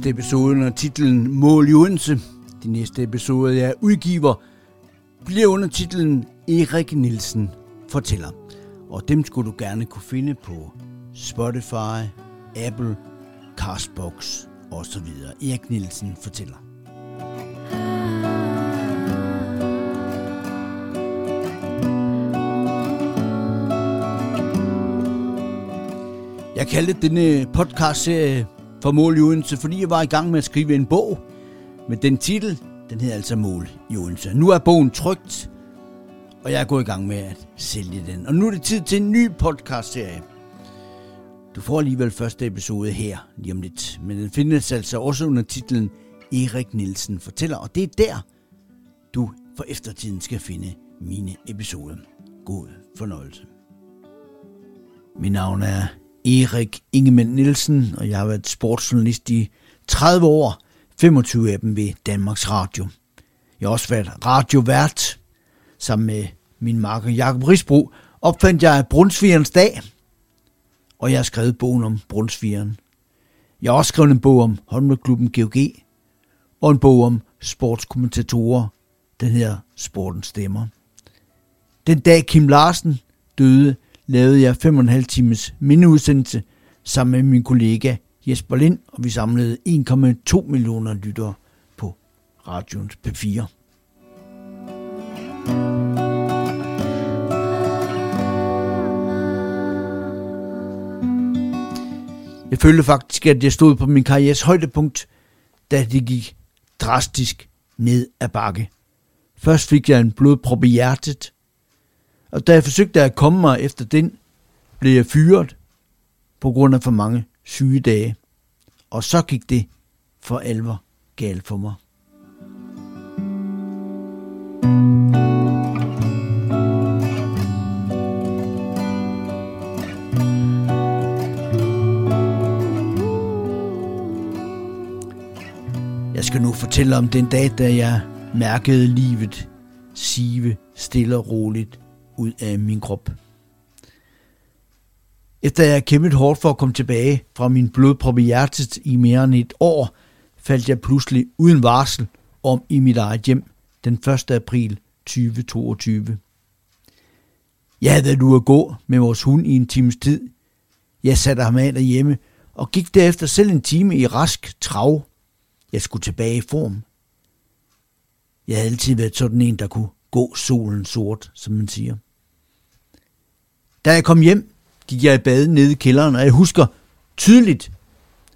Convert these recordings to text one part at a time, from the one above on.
sidste episode under titlen Mål i Odense. De næste episode, jeg udgiver, bliver under titlen Erik Nielsen fortæller. Og dem skulle du gerne kunne finde på Spotify, Apple, Castbox osv. Erik Nielsen fortæller. Jeg kaldte denne podcast-serie for Mål i Odense, fordi jeg var i gang med at skrive en bog med den titel, den hedder altså Mål i Odense. Nu er bogen trygt, og jeg er gået i gang med at sælge den. Og nu er det tid til en ny podcast-serie. Du får alligevel første episode her lige om lidt, men den findes altså også under titlen Erik Nielsen fortæller, og det er der, du for eftertiden skal finde mine episoder. God fornøjelse. Mit navn er Erik Ingemann Nielsen, og jeg har været sportsjournalist i 30 år, 25 af dem ved Danmarks Radio. Jeg har også været radiovært. Sammen med min marker Jakob Risbro opfandt jeg Brunsvigerens dag, og jeg har skrevet bogen om Brunsvigeren. Jeg har også skrevet en bog om håndboldklubben GOG, og en bog om sportskommentatorer, den her Sportens Stemmer. Den dag Kim Larsen døde, lavede jeg 5,5 times mindeudsendelse sammen med min kollega Jesper Lind, og vi samlede 1,2 millioner lyttere på radioens P4. Jeg følte faktisk, at jeg stod på min karrieres højdepunkt, da det gik drastisk ned ad bakke. Først fik jeg en blodprop i hjertet, og da jeg forsøgte at komme mig efter den, blev jeg fyret på grund af for mange sygedage. Og så gik det for alvor galt for mig. Jeg skal nu fortælle om den dag, da jeg mærkede livet sive stille og roligt ud af min krop. Efter jeg kæmpet hårdt for at komme tilbage fra min blodprop i hjertet i mere end et år, faldt jeg pludselig uden varsel om i mit eget hjem den 1. april 2022. Jeg havde været ude at gå med vores hund i en times tid. Jeg satte ham af derhjemme og gik derefter selv en time i rask trav. Jeg skulle tilbage i form. Jeg havde altid været sådan en, der kunne gå solen sort, som man siger. Da jeg kom hjem, gik jeg i bad nede i kælderen, og jeg husker tydeligt,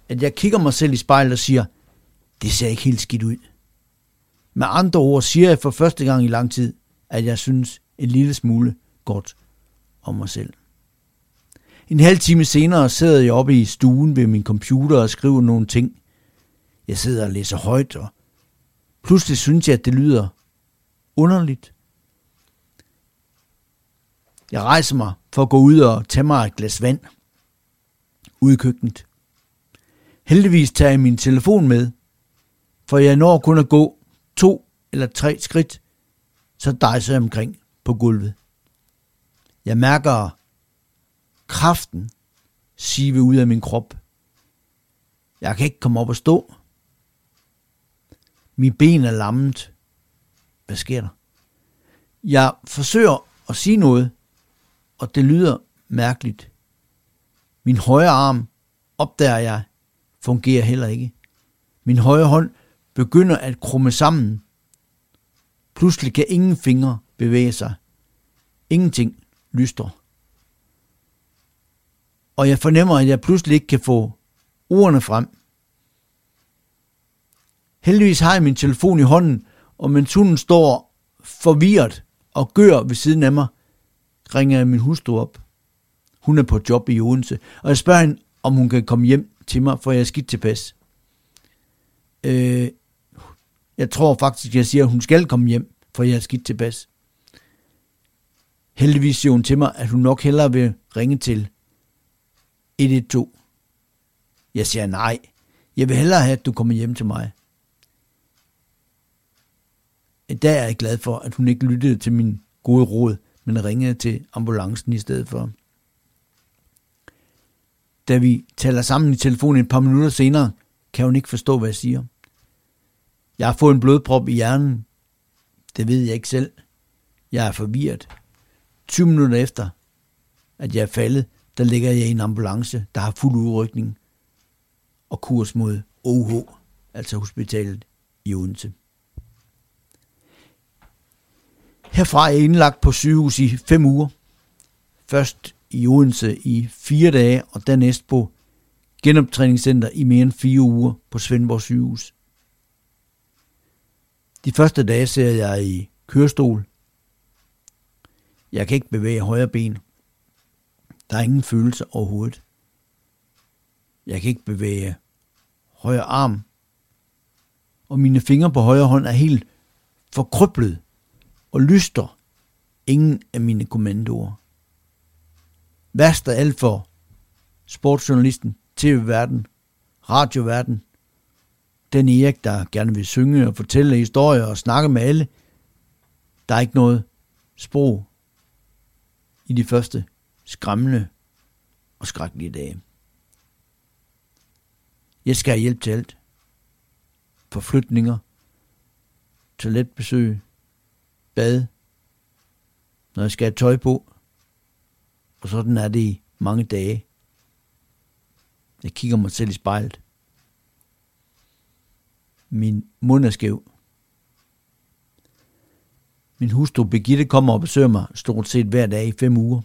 at jeg kigger mig selv i spejlet og siger, det ser ikke helt skidt ud. Med andre ord siger jeg for første gang i lang tid, at jeg synes en lille smule godt om mig selv. En halv time senere sidder jeg oppe i stuen ved min computer og skriver nogle ting. Jeg sidder og læser højt, og pludselig synes jeg, at det lyder underligt. Jeg rejser mig for at gå ud og tage mig et glas vand. Ude i køkkenet. Heldigvis tager jeg min telefon med, for jeg når kun at gå to eller tre skridt, så dejser jeg omkring på gulvet. Jeg mærker kraften sive ud af min krop. Jeg kan ikke komme op og stå. Min ben er lammet. Hvad sker der? Jeg forsøger at sige noget, og det lyder mærkeligt. Min højre arm, opdager jeg, fungerer heller ikke. Min højre hånd begynder at krumme sammen. Pludselig kan ingen fingre bevæge sig. Ingenting lyster. Og jeg fornemmer, at jeg pludselig ikke kan få ordene frem. Heldigvis har jeg min telefon i hånden, og mens hunden står forvirret og gør ved siden af mig, ringer jeg min hustru op. Hun er på job i Odense, og jeg spørger hende, om hun kan komme hjem til mig, for jeg er skidt tilpas. Øh, jeg tror faktisk, jeg siger, at hun skal komme hjem, for jeg er skidt tilpas. Heldigvis siger hun til mig, at hun nok hellere vil ringe til 112. Jeg siger nej. Jeg vil hellere have, at du kommer hjem til mig. I dag er jeg glad for, at hun ikke lyttede til min gode råd, men ringede til ambulancen i stedet for. Da vi taler sammen i telefonen et par minutter senere, kan hun ikke forstå, hvad jeg siger. Jeg har fået en blodprop i hjernen. Det ved jeg ikke selv. Jeg er forvirret. 20 minutter efter, at jeg er faldet, der ligger jeg i en ambulance, der har fuld udrykning og kurs mod OH, altså hospitalet i Odense. Herfra er jeg indlagt på sygehus i fem uger. Først i Odense i fire dage, og dernæst på genoptræningscenter i mere end fire uger på Svendborg sygehus. De første dage ser jeg i kørestol. Jeg kan ikke bevæge højre ben. Der er ingen følelse overhovedet. Jeg kan ikke bevæge højre arm. Og mine fingre på højre hånd er helt forkryblet og lyster ingen af mine kommandoer. Værst af alt for sportsjournalisten, tv-verden, radioverden, den Erik, der gerne vil synge og fortælle historier og snakke med alle. Der er ikke noget sprog i de første skræmmende og skrækkelige dage. Jeg skal have hjælp til alt. Forflytninger, toiletbesøg, bad, når jeg skal have tøj på. Og sådan er det i mange dage. Jeg kigger mig selv i spejlet. Min mund er skæv. Min hustru Birgitte kommer og besøger mig stort set hver dag i fem uger.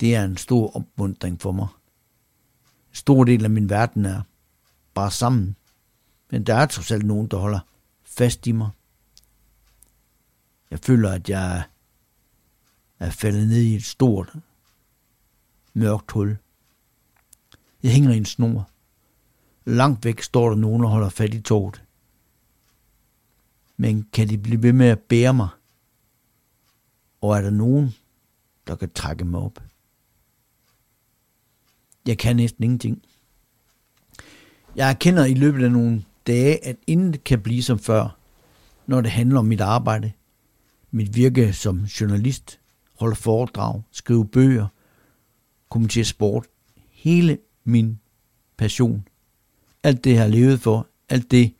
Det er en stor opmuntring for mig. En stor del af min verden er bare sammen. Men der er trods alt nogen, der holder fast i mig. Jeg føler, at jeg er faldet ned i et stort, mørkt hul. Jeg hænger i en snor. Langt væk står der nogen og holder fat i toget. Men kan de blive ved med at bære mig? Og er der nogen, der kan trække mig op? Jeg kan næsten ingenting. Jeg erkender i løbet af nogle dage, at intet kan blive som før, når det handler om mit arbejde, mit virke som journalist, holde foredrag, skrive bøger, kommentere sport. Hele min passion. Alt det, jeg har levet for. Alt det,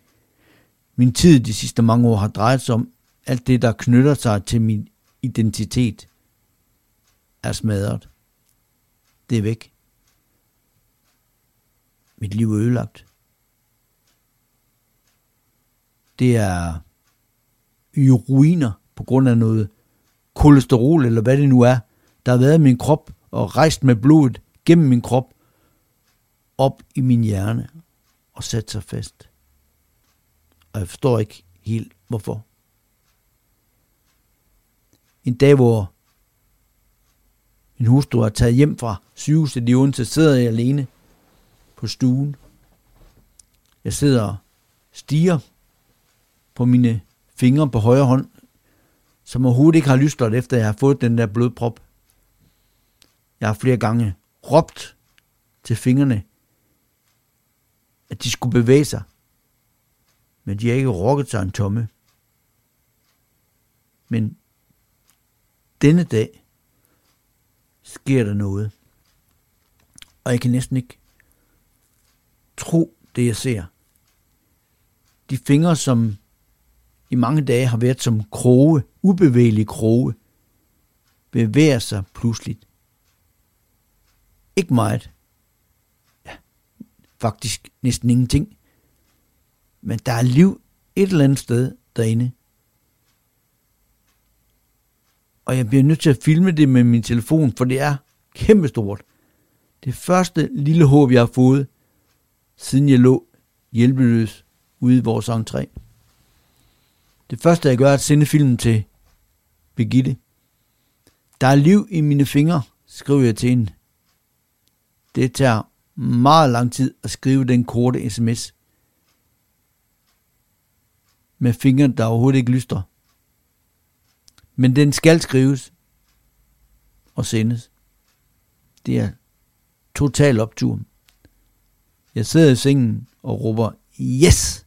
min tid de sidste mange år har drejet sig om. Alt det, der knytter sig til min identitet, er smadret. Det er væk. Mit liv er ødelagt. Det er i ruiner på grund af noget kolesterol, eller hvad det nu er, der har været i min krop og rejst med blodet gennem min krop op i min hjerne og sat sig fast. Og jeg forstår ikke helt, hvorfor. En dag, hvor min hustru er taget hjem fra sygehuset i Odense, sidder jeg alene på stuen. Jeg sidder og stiger på mine fingre på højre hånd, som overhovedet ikke har lystret efter, jeg har fået den der blodprop. Jeg har flere gange råbt til fingrene, at de skulle bevæge sig, men de har ikke rokket sig en tomme. Men denne dag sker der noget, og jeg kan næsten ikke tro det, jeg ser. De fingre, som i mange dage har været som kroge, ubevægelige kroge, bevæger sig pludseligt. Ikke meget. Ja, faktisk næsten ingenting. Men der er liv et eller andet sted derinde. Og jeg bliver nødt til at filme det med min telefon, for det er kæmpestort. Det første lille håb, jeg har fået, siden jeg lå hjælpeløs ude i vores entré. Det første, jeg gør, er at sende filmen til Birgitte. Der er liv i mine fingre, skriver jeg til hende. Det tager meget lang tid at skrive den korte sms. Med fingre, der overhovedet ikke lyster. Men den skal skrives og sendes. Det er total optur. Jeg sidder i sengen og råber, yes!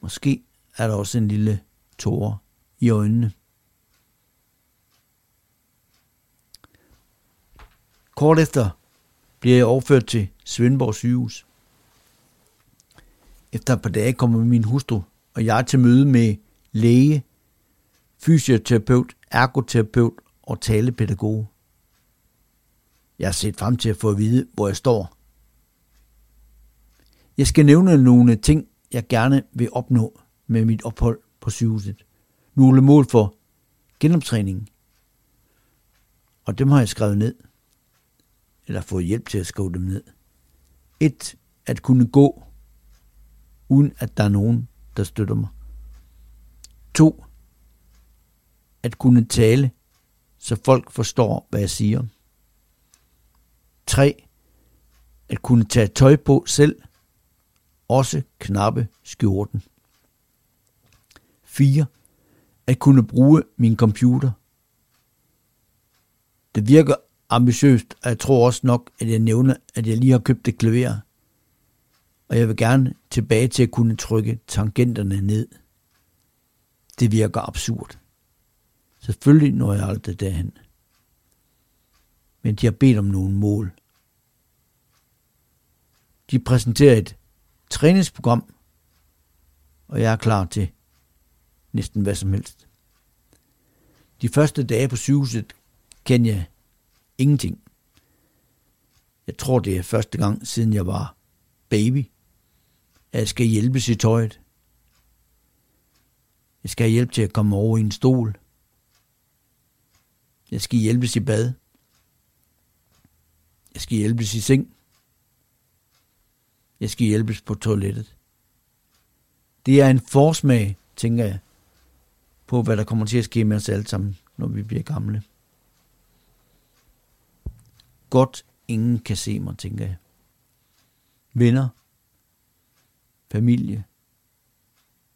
Måske er der også en lille tårer i øjnene. Kort efter bliver jeg overført til Svendborg sygehus. Efter et par dage kommer min hustru og jeg til møde med læge, fysioterapeut, ergoterapeut og talepædagog. Jeg har set frem til at få at vide, hvor jeg står. Jeg skal nævne nogle ting, jeg gerne vil opnå med mit ophold på sygehuset. Nogle mål for genoptræningen. Og dem har jeg skrevet ned. Eller fået hjælp til at skrive dem ned. Et, at kunne gå, uden at der er nogen, der støtter mig. To, at kunne tale, så folk forstår, hvad jeg siger. 3. At kunne tage tøj på selv, også knappe skjorten. 4. At kunne bruge min computer. Det virker ambitiøst, og jeg tror også nok, at jeg nævner, at jeg lige har købt et klaver, og jeg vil gerne tilbage til at kunne trykke tangenterne ned. Det virker absurd. Selvfølgelig når jeg aldrig derhen. Men de har bedt om nogle mål. De præsenterer et træningsprogram, og jeg er klar til næsten hvad som helst. De første dage på sygehuset kan jeg ingenting. Jeg tror, det er første gang, siden jeg var baby, at jeg skal hjælpes i tøjet. Jeg skal have hjælp til at komme over i en stol. Jeg skal hjælpes i bad. Jeg skal hjælpes i seng. Jeg skal hjælpes på toilettet. Det er en forsmag, tænker jeg, på hvad der kommer til at ske med os alle sammen, når vi bliver gamle. Godt, ingen kan se mig, tænker jeg. Venner, familie,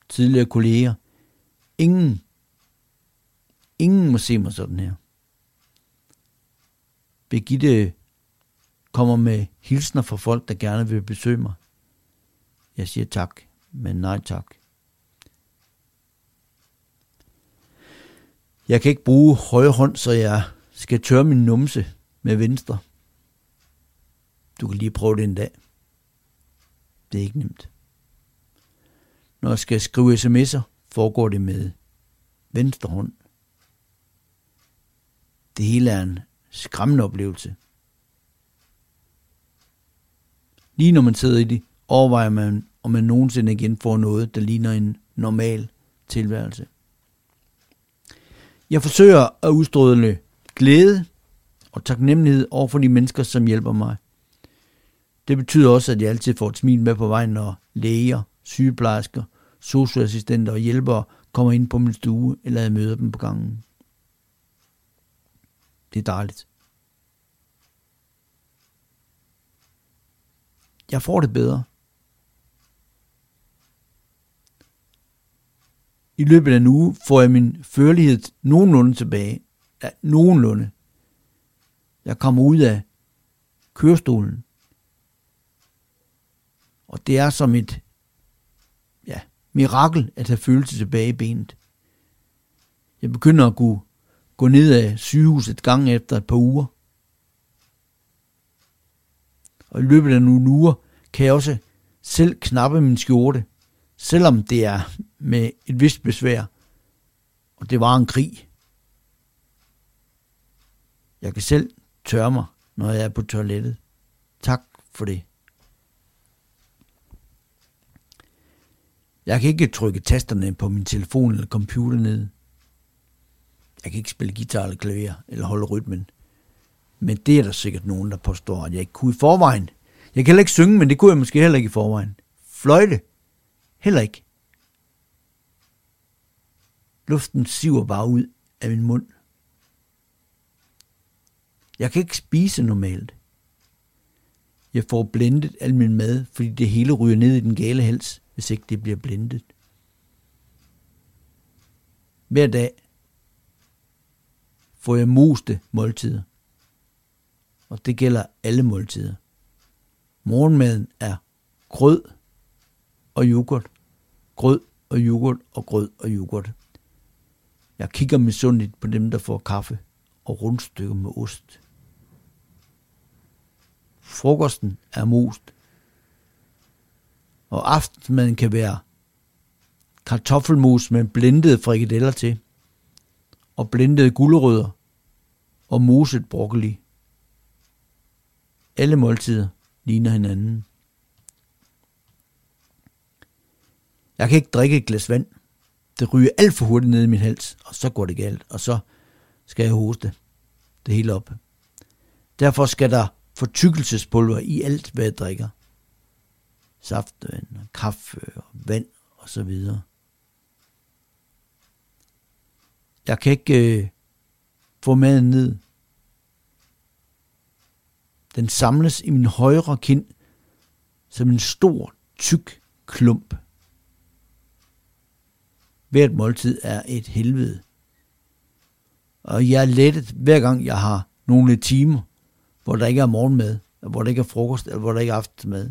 tidligere kolleger. Ingen, ingen må se mig sådan her. Birgitte kommer med hilsner fra folk, der gerne vil besøge mig. Jeg siger tak, men nej tak. Jeg kan ikke bruge højre hånd, så jeg skal tørre min numse med venstre. Du kan lige prøve det en dag. Det er ikke nemt. Når jeg skal skrive sms'er, foregår det med venstre hånd. Det hele er en skræmmende oplevelse. Lige når man sidder i det, overvejer man, om man nogensinde igen får noget, der ligner en normal tilværelse. Jeg forsøger at udstråle glæde og taknemmelighed over for de mennesker, som hjælper mig. Det betyder også, at jeg altid får et smil med på vejen, når læger, sygeplejersker, socioassistenter og hjælpere kommer ind på min stue, eller jeg møder dem på gangen. Det er dejligt. Jeg får det bedre. I løbet af en uge får jeg min førlighed nogenlunde tilbage. Ja, nogenlunde. Jeg kommer ud af kørestolen. Og det er som et ja, mirakel at have følelse tilbage i benet. Jeg begynder at gå, gå ned af sygehuset gang efter et par uger. Og i løbet af nogle uger kan jeg også selv knappe min skjorte, selvom det er med et vist besvær. Og det var en krig. Jeg kan selv tørre mig, når jeg er på toilettet. Tak for det. Jeg kan ikke trykke tasterne på min telefon eller computer ned. Jeg kan ikke spille guitar eller klaver eller holde rytmen. Men det er der sikkert nogen, der påstår, at jeg ikke kunne i forvejen. Jeg kan heller ikke synge, men det kunne jeg måske heller ikke i forvejen. Fløjte? Heller ikke. Luften siver bare ud af min mund. Jeg kan ikke spise normalt. Jeg får blendet al min mad, fordi det hele ryger ned i den gale hals, hvis ikke det bliver blendet. Hver dag får jeg moste måltider. Og det gælder alle måltider. Morgenmaden er grød og yoghurt, grød og yoghurt og grød og yoghurt. Jeg kigger misundeligt på dem, der får kaffe og rundstykker med ost. Frokosten er most, Og aftensmaden kan være kartoffelmos med blendede frikadeller til, og blendede gulerødder og moset broccoli. Alle måltider ligner hinanden. Jeg kan ikke drikke et glas vand. Det ryger alt for hurtigt ned i min hals, og så går det galt, og så skal jeg hoste det hele op. Derfor skal der fortykkelsespulver i alt, hvad jeg drikker. Saftvand, kaffe og vand og så videre. Jeg kan ikke øh, få maden ned. Den samles i min højre kind som en stor, tyk klump. Hvert måltid er et helvede. Og jeg er lettet hver gang jeg har nogle timer, hvor der ikke er morgenmad, hvor der ikke er frokost, eller hvor der ikke er aftensmad.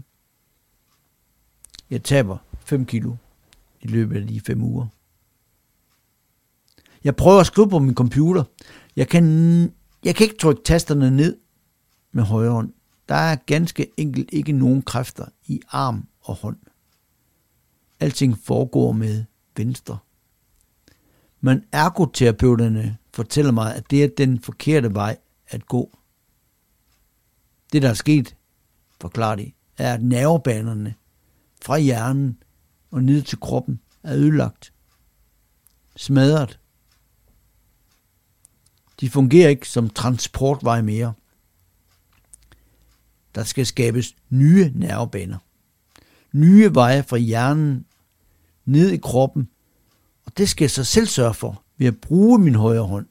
Jeg taber 5 kilo i løbet af de 5 uger. Jeg prøver at skrive på min computer. Jeg kan, jeg kan ikke trykke tasterne ned med højre hånd. Der er ganske enkelt ikke nogen kræfter i arm og hånd. Alting foregår med venstre. Men ergoterapeuterne fortæller mig, at det er den forkerte vej at gå. Det, der er sket, forklarer de, er, at nervebanerne fra hjernen og ned til kroppen er ødelagt. Smadret. De fungerer ikke som transportvej mere. Der skal skabes nye nervebaner. Nye veje fra hjernen ned i kroppen, og det skal jeg så selv sørge for ved at bruge min højre hånd.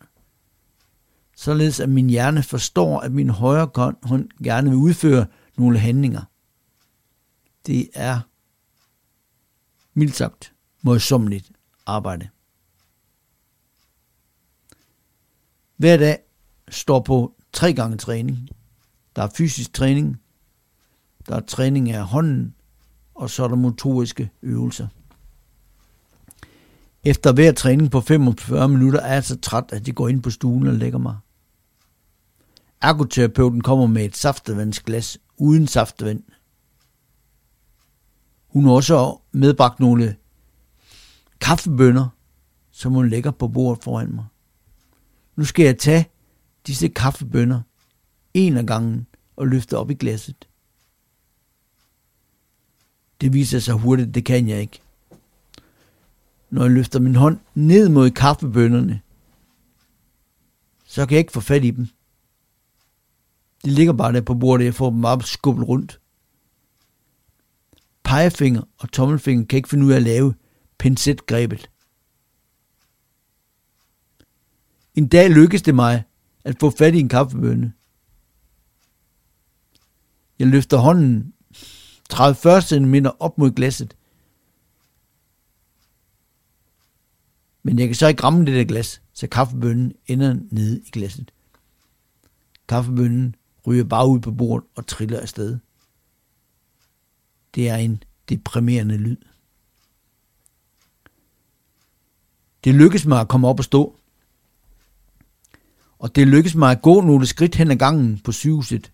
Således at min hjerne forstår, at min højre hånd gerne vil udføre nogle handlinger. Det er mildt sagt modsommeligt arbejde. Hver dag står på tre gange træning. Der er fysisk træning, der er træning af hånden, og så er der motoriske øvelser. Efter hver træning på 45 minutter er jeg så træt, at jeg går ind på stuen og lægger mig. Ergoterapeuten kommer med et saftevandsglas uden saftevand. Hun har også medbragt nogle kaffebønner, som hun lægger på bordet foran mig. Nu skal jeg tage disse kaffebønner en af gangen og løfte op i glasset. Det viser sig hurtigt, det kan jeg ikke. Når jeg løfter min hånd ned mod kaffebønderne, så kan jeg ikke få fat i dem. De ligger bare der på bordet, jeg får dem op skubbet rundt. Pegefinger og tommelfinger kan ikke finde ud af at lave pincetgrebet. En dag lykkedes det mig at få fat i en kaffebønne. Jeg løfter hånden 30-40 cm op mod glasset. Men jeg kan så ikke ramme det der glas, så kaffebønnen ender nede i glasset. Kaffebønnen ryger bare ud på bordet og triller afsted. Det er en deprimerende lyd. Det lykkes mig at komme op og stå. Og det lykkes mig at gå nogle skridt hen ad gangen på sygehuset,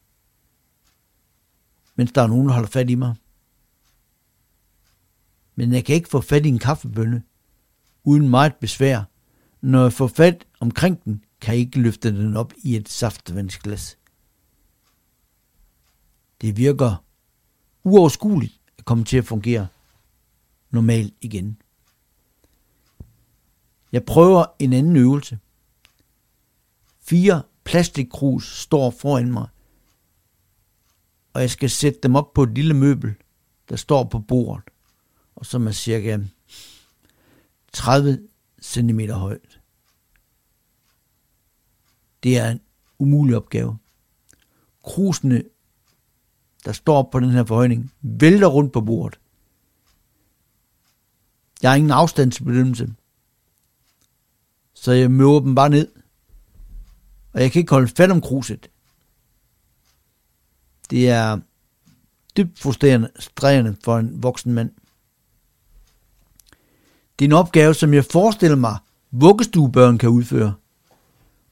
mens der er nogen, der holder fat i mig. Men jeg kan ikke få fat i en kaffebønne, uden meget besvær. Når jeg får fat omkring den, kan jeg ikke løfte den op i et saftvandsglas. Det virker uoverskueligt at komme til at fungere normalt igen. Jeg prøver en anden øvelse. Fire plastikkrus står foran mig, og jeg skal sætte dem op på et lille møbel, der står på bordet, og som er cirka 30 cm højt. Det er en umulig opgave. Krusene der står på den her forhøjning, vælter rundt på bordet. Jeg har ingen afstandsbedømmelse, så jeg møder dem bare ned. Og jeg kan ikke holde fat om kruset. Det er dybt frustrerende for en voksen mand. Det er en opgave, som jeg forestiller mig, vuggestuebørn kan udføre.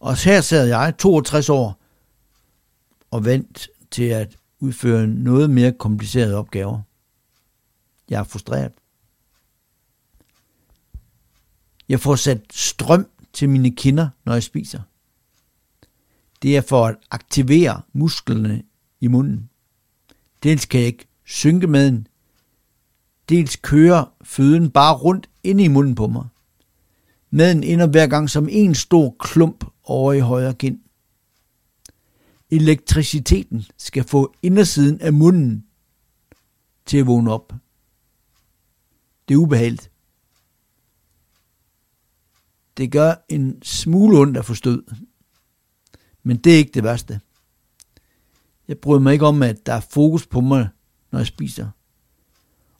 Og her sad jeg, 62 år, og vent til at udføre noget mere komplicerede opgaver. Jeg er frustreret. Jeg får sat strøm til mine kinder, når jeg spiser. Det er for at aktivere musklerne i munden. Dels kan jeg ikke synke maden, dels kører føden bare rundt ind i munden på mig. Maden ender hver gang som en stor klump over i højre kind. Elektriciteten skal få indersiden af munden til at vågne op. Det er ubehageligt. Det gør en smule ondt at få stød. Men det er ikke det værste. Jeg bryder mig ikke om, at der er fokus på mig, når jeg spiser.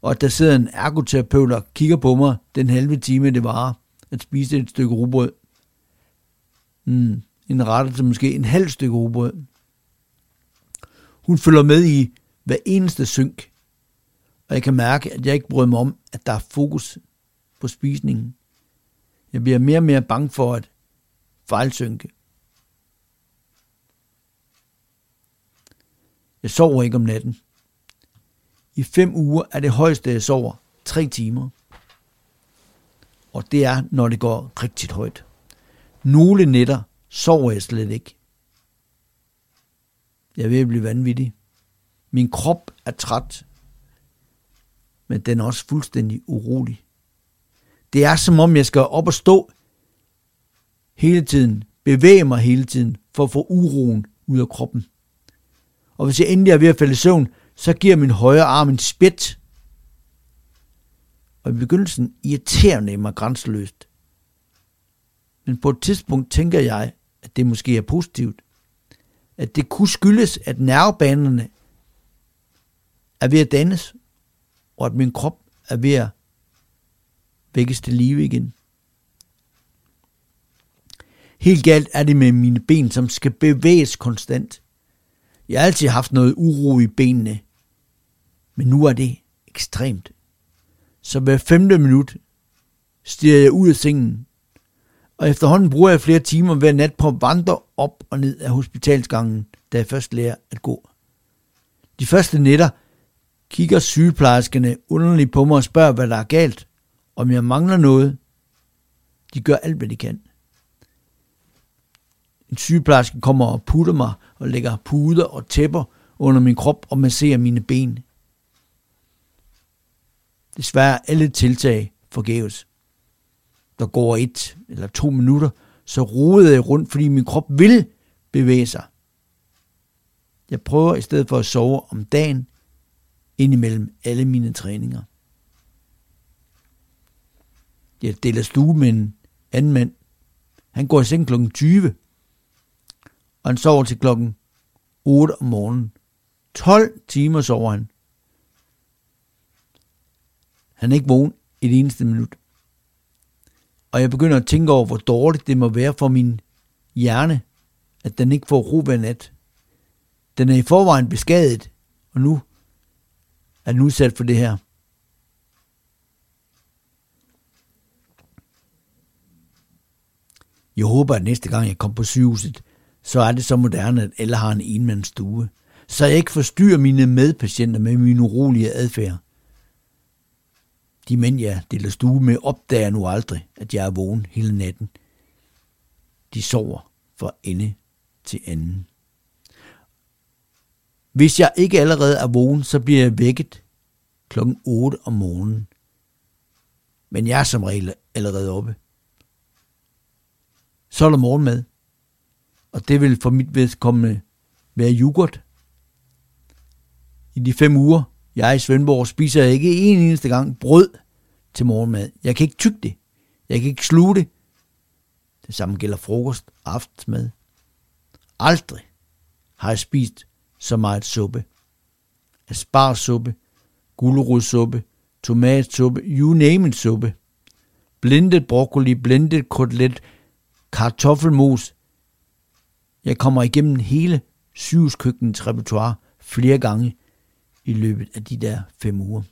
Og at der sidder en ergoterapeut og kigger på mig den halve time, det varer at spise et stykke rugbrød. Mm, en rette til måske en halv stykke rugbrød. Hun følger med i hver eneste synk, og jeg kan mærke, at jeg ikke bryder mig om, at der er fokus på spisningen. Jeg bliver mere og mere bange for at fejlsynke. Jeg sover ikke om natten. I fem uger er det højeste, jeg sover, tre timer. Og det er, når det går rigtig højt. Nogle nætter sover jeg slet ikke. Jeg er ved at blive vanvittig. Min krop er træt, men den er også fuldstændig urolig. Det er som om, jeg skal op og stå hele tiden, bevæge mig hele tiden, for at få uroen ud af kroppen. Og hvis jeg endelig er ved at falde i søvn, så giver min højre arm en spæt. Og i begyndelsen irriterer mig grænseløst. Men på et tidspunkt tænker jeg, at det måske er positivt. At det kunne skyldes, at nervebanerne er ved at dannes, og at min krop er ved at vækkes til live igen. Helt galt er det med mine ben, som skal bevæges konstant. Jeg har altid haft noget uro i benene, men nu er det ekstremt. Så hver femte minut stiger jeg ud af sengen, og efterhånden bruger jeg flere timer hver nat på at vandre op og ned af hospitalsgangen, da jeg først lærer at gå. De første nætter kigger sygeplejerskerne underligt på mig og spørger, hvad der er galt, om jeg mangler noget. De gør alt, hvad de kan. En sygeplejerske kommer og putter mig og lægger puder og tæpper under min krop og masserer mine ben. Desværre alle tiltag forgæves. Der går et eller to minutter, så roder jeg rundt, fordi min krop vil bevæge sig. Jeg prøver i stedet for at sove om dagen, indimellem alle mine træninger. Jeg deler stue med en anden mand. Han går i seng kl. 20, og han sover til klokken 8 om morgenen. 12 timer sover han. Han er ikke vågen et eneste minut. Og jeg begynder at tænke over, hvor dårligt det må være for min hjerne, at den ikke får ro hver nat. Den er i forvejen beskadet, og nu er den udsat for det her. Jeg håber, at næste gang jeg kommer på sygehuset, så er det så moderne, at alle har en enmandsstue, så jeg ikke forstyrrer mine medpatienter med min urolige adfærd. De mænd, jeg deler stue med, opdager nu aldrig, at jeg er vågen hele natten. De sover fra ende til anden. Hvis jeg ikke allerede er vågen, så bliver jeg vækket klokken 8 om morgenen. Men jeg er som regel allerede oppe. Så er der morgenmad. Og det vil for mit vedkommende være yoghurt. I de fem uger, jeg i Svendborg, spiser ikke en eneste gang brød til morgenmad. Jeg kan ikke tygge det. Jeg kan ikke sluge det. Det samme gælder frokost og aftensmad. Aldrig har jeg spist så meget suppe. Asparsuppe, gulerodsuppe, tomatsuppe, you name it suppe. Blindet broccoli, blindet kotelet, kartoffelmos. Jeg kommer igennem hele sygehuskøkkenets repertoire flere gange i løbet af de der fem uger.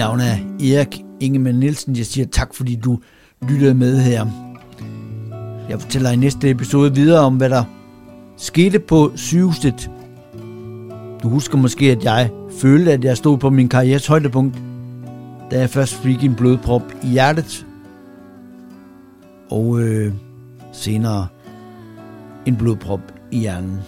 navn er Erik Ingemann Nielsen. Jeg siger tak, fordi du lyttede med her. Jeg fortæller i næste episode videre om, hvad der skete på sygehuset. Du husker måske, at jeg følte, at jeg stod på min karrieres højdepunkt, da jeg først fik en blodprop i hjertet, og øh, senere en blodprop i hjernen.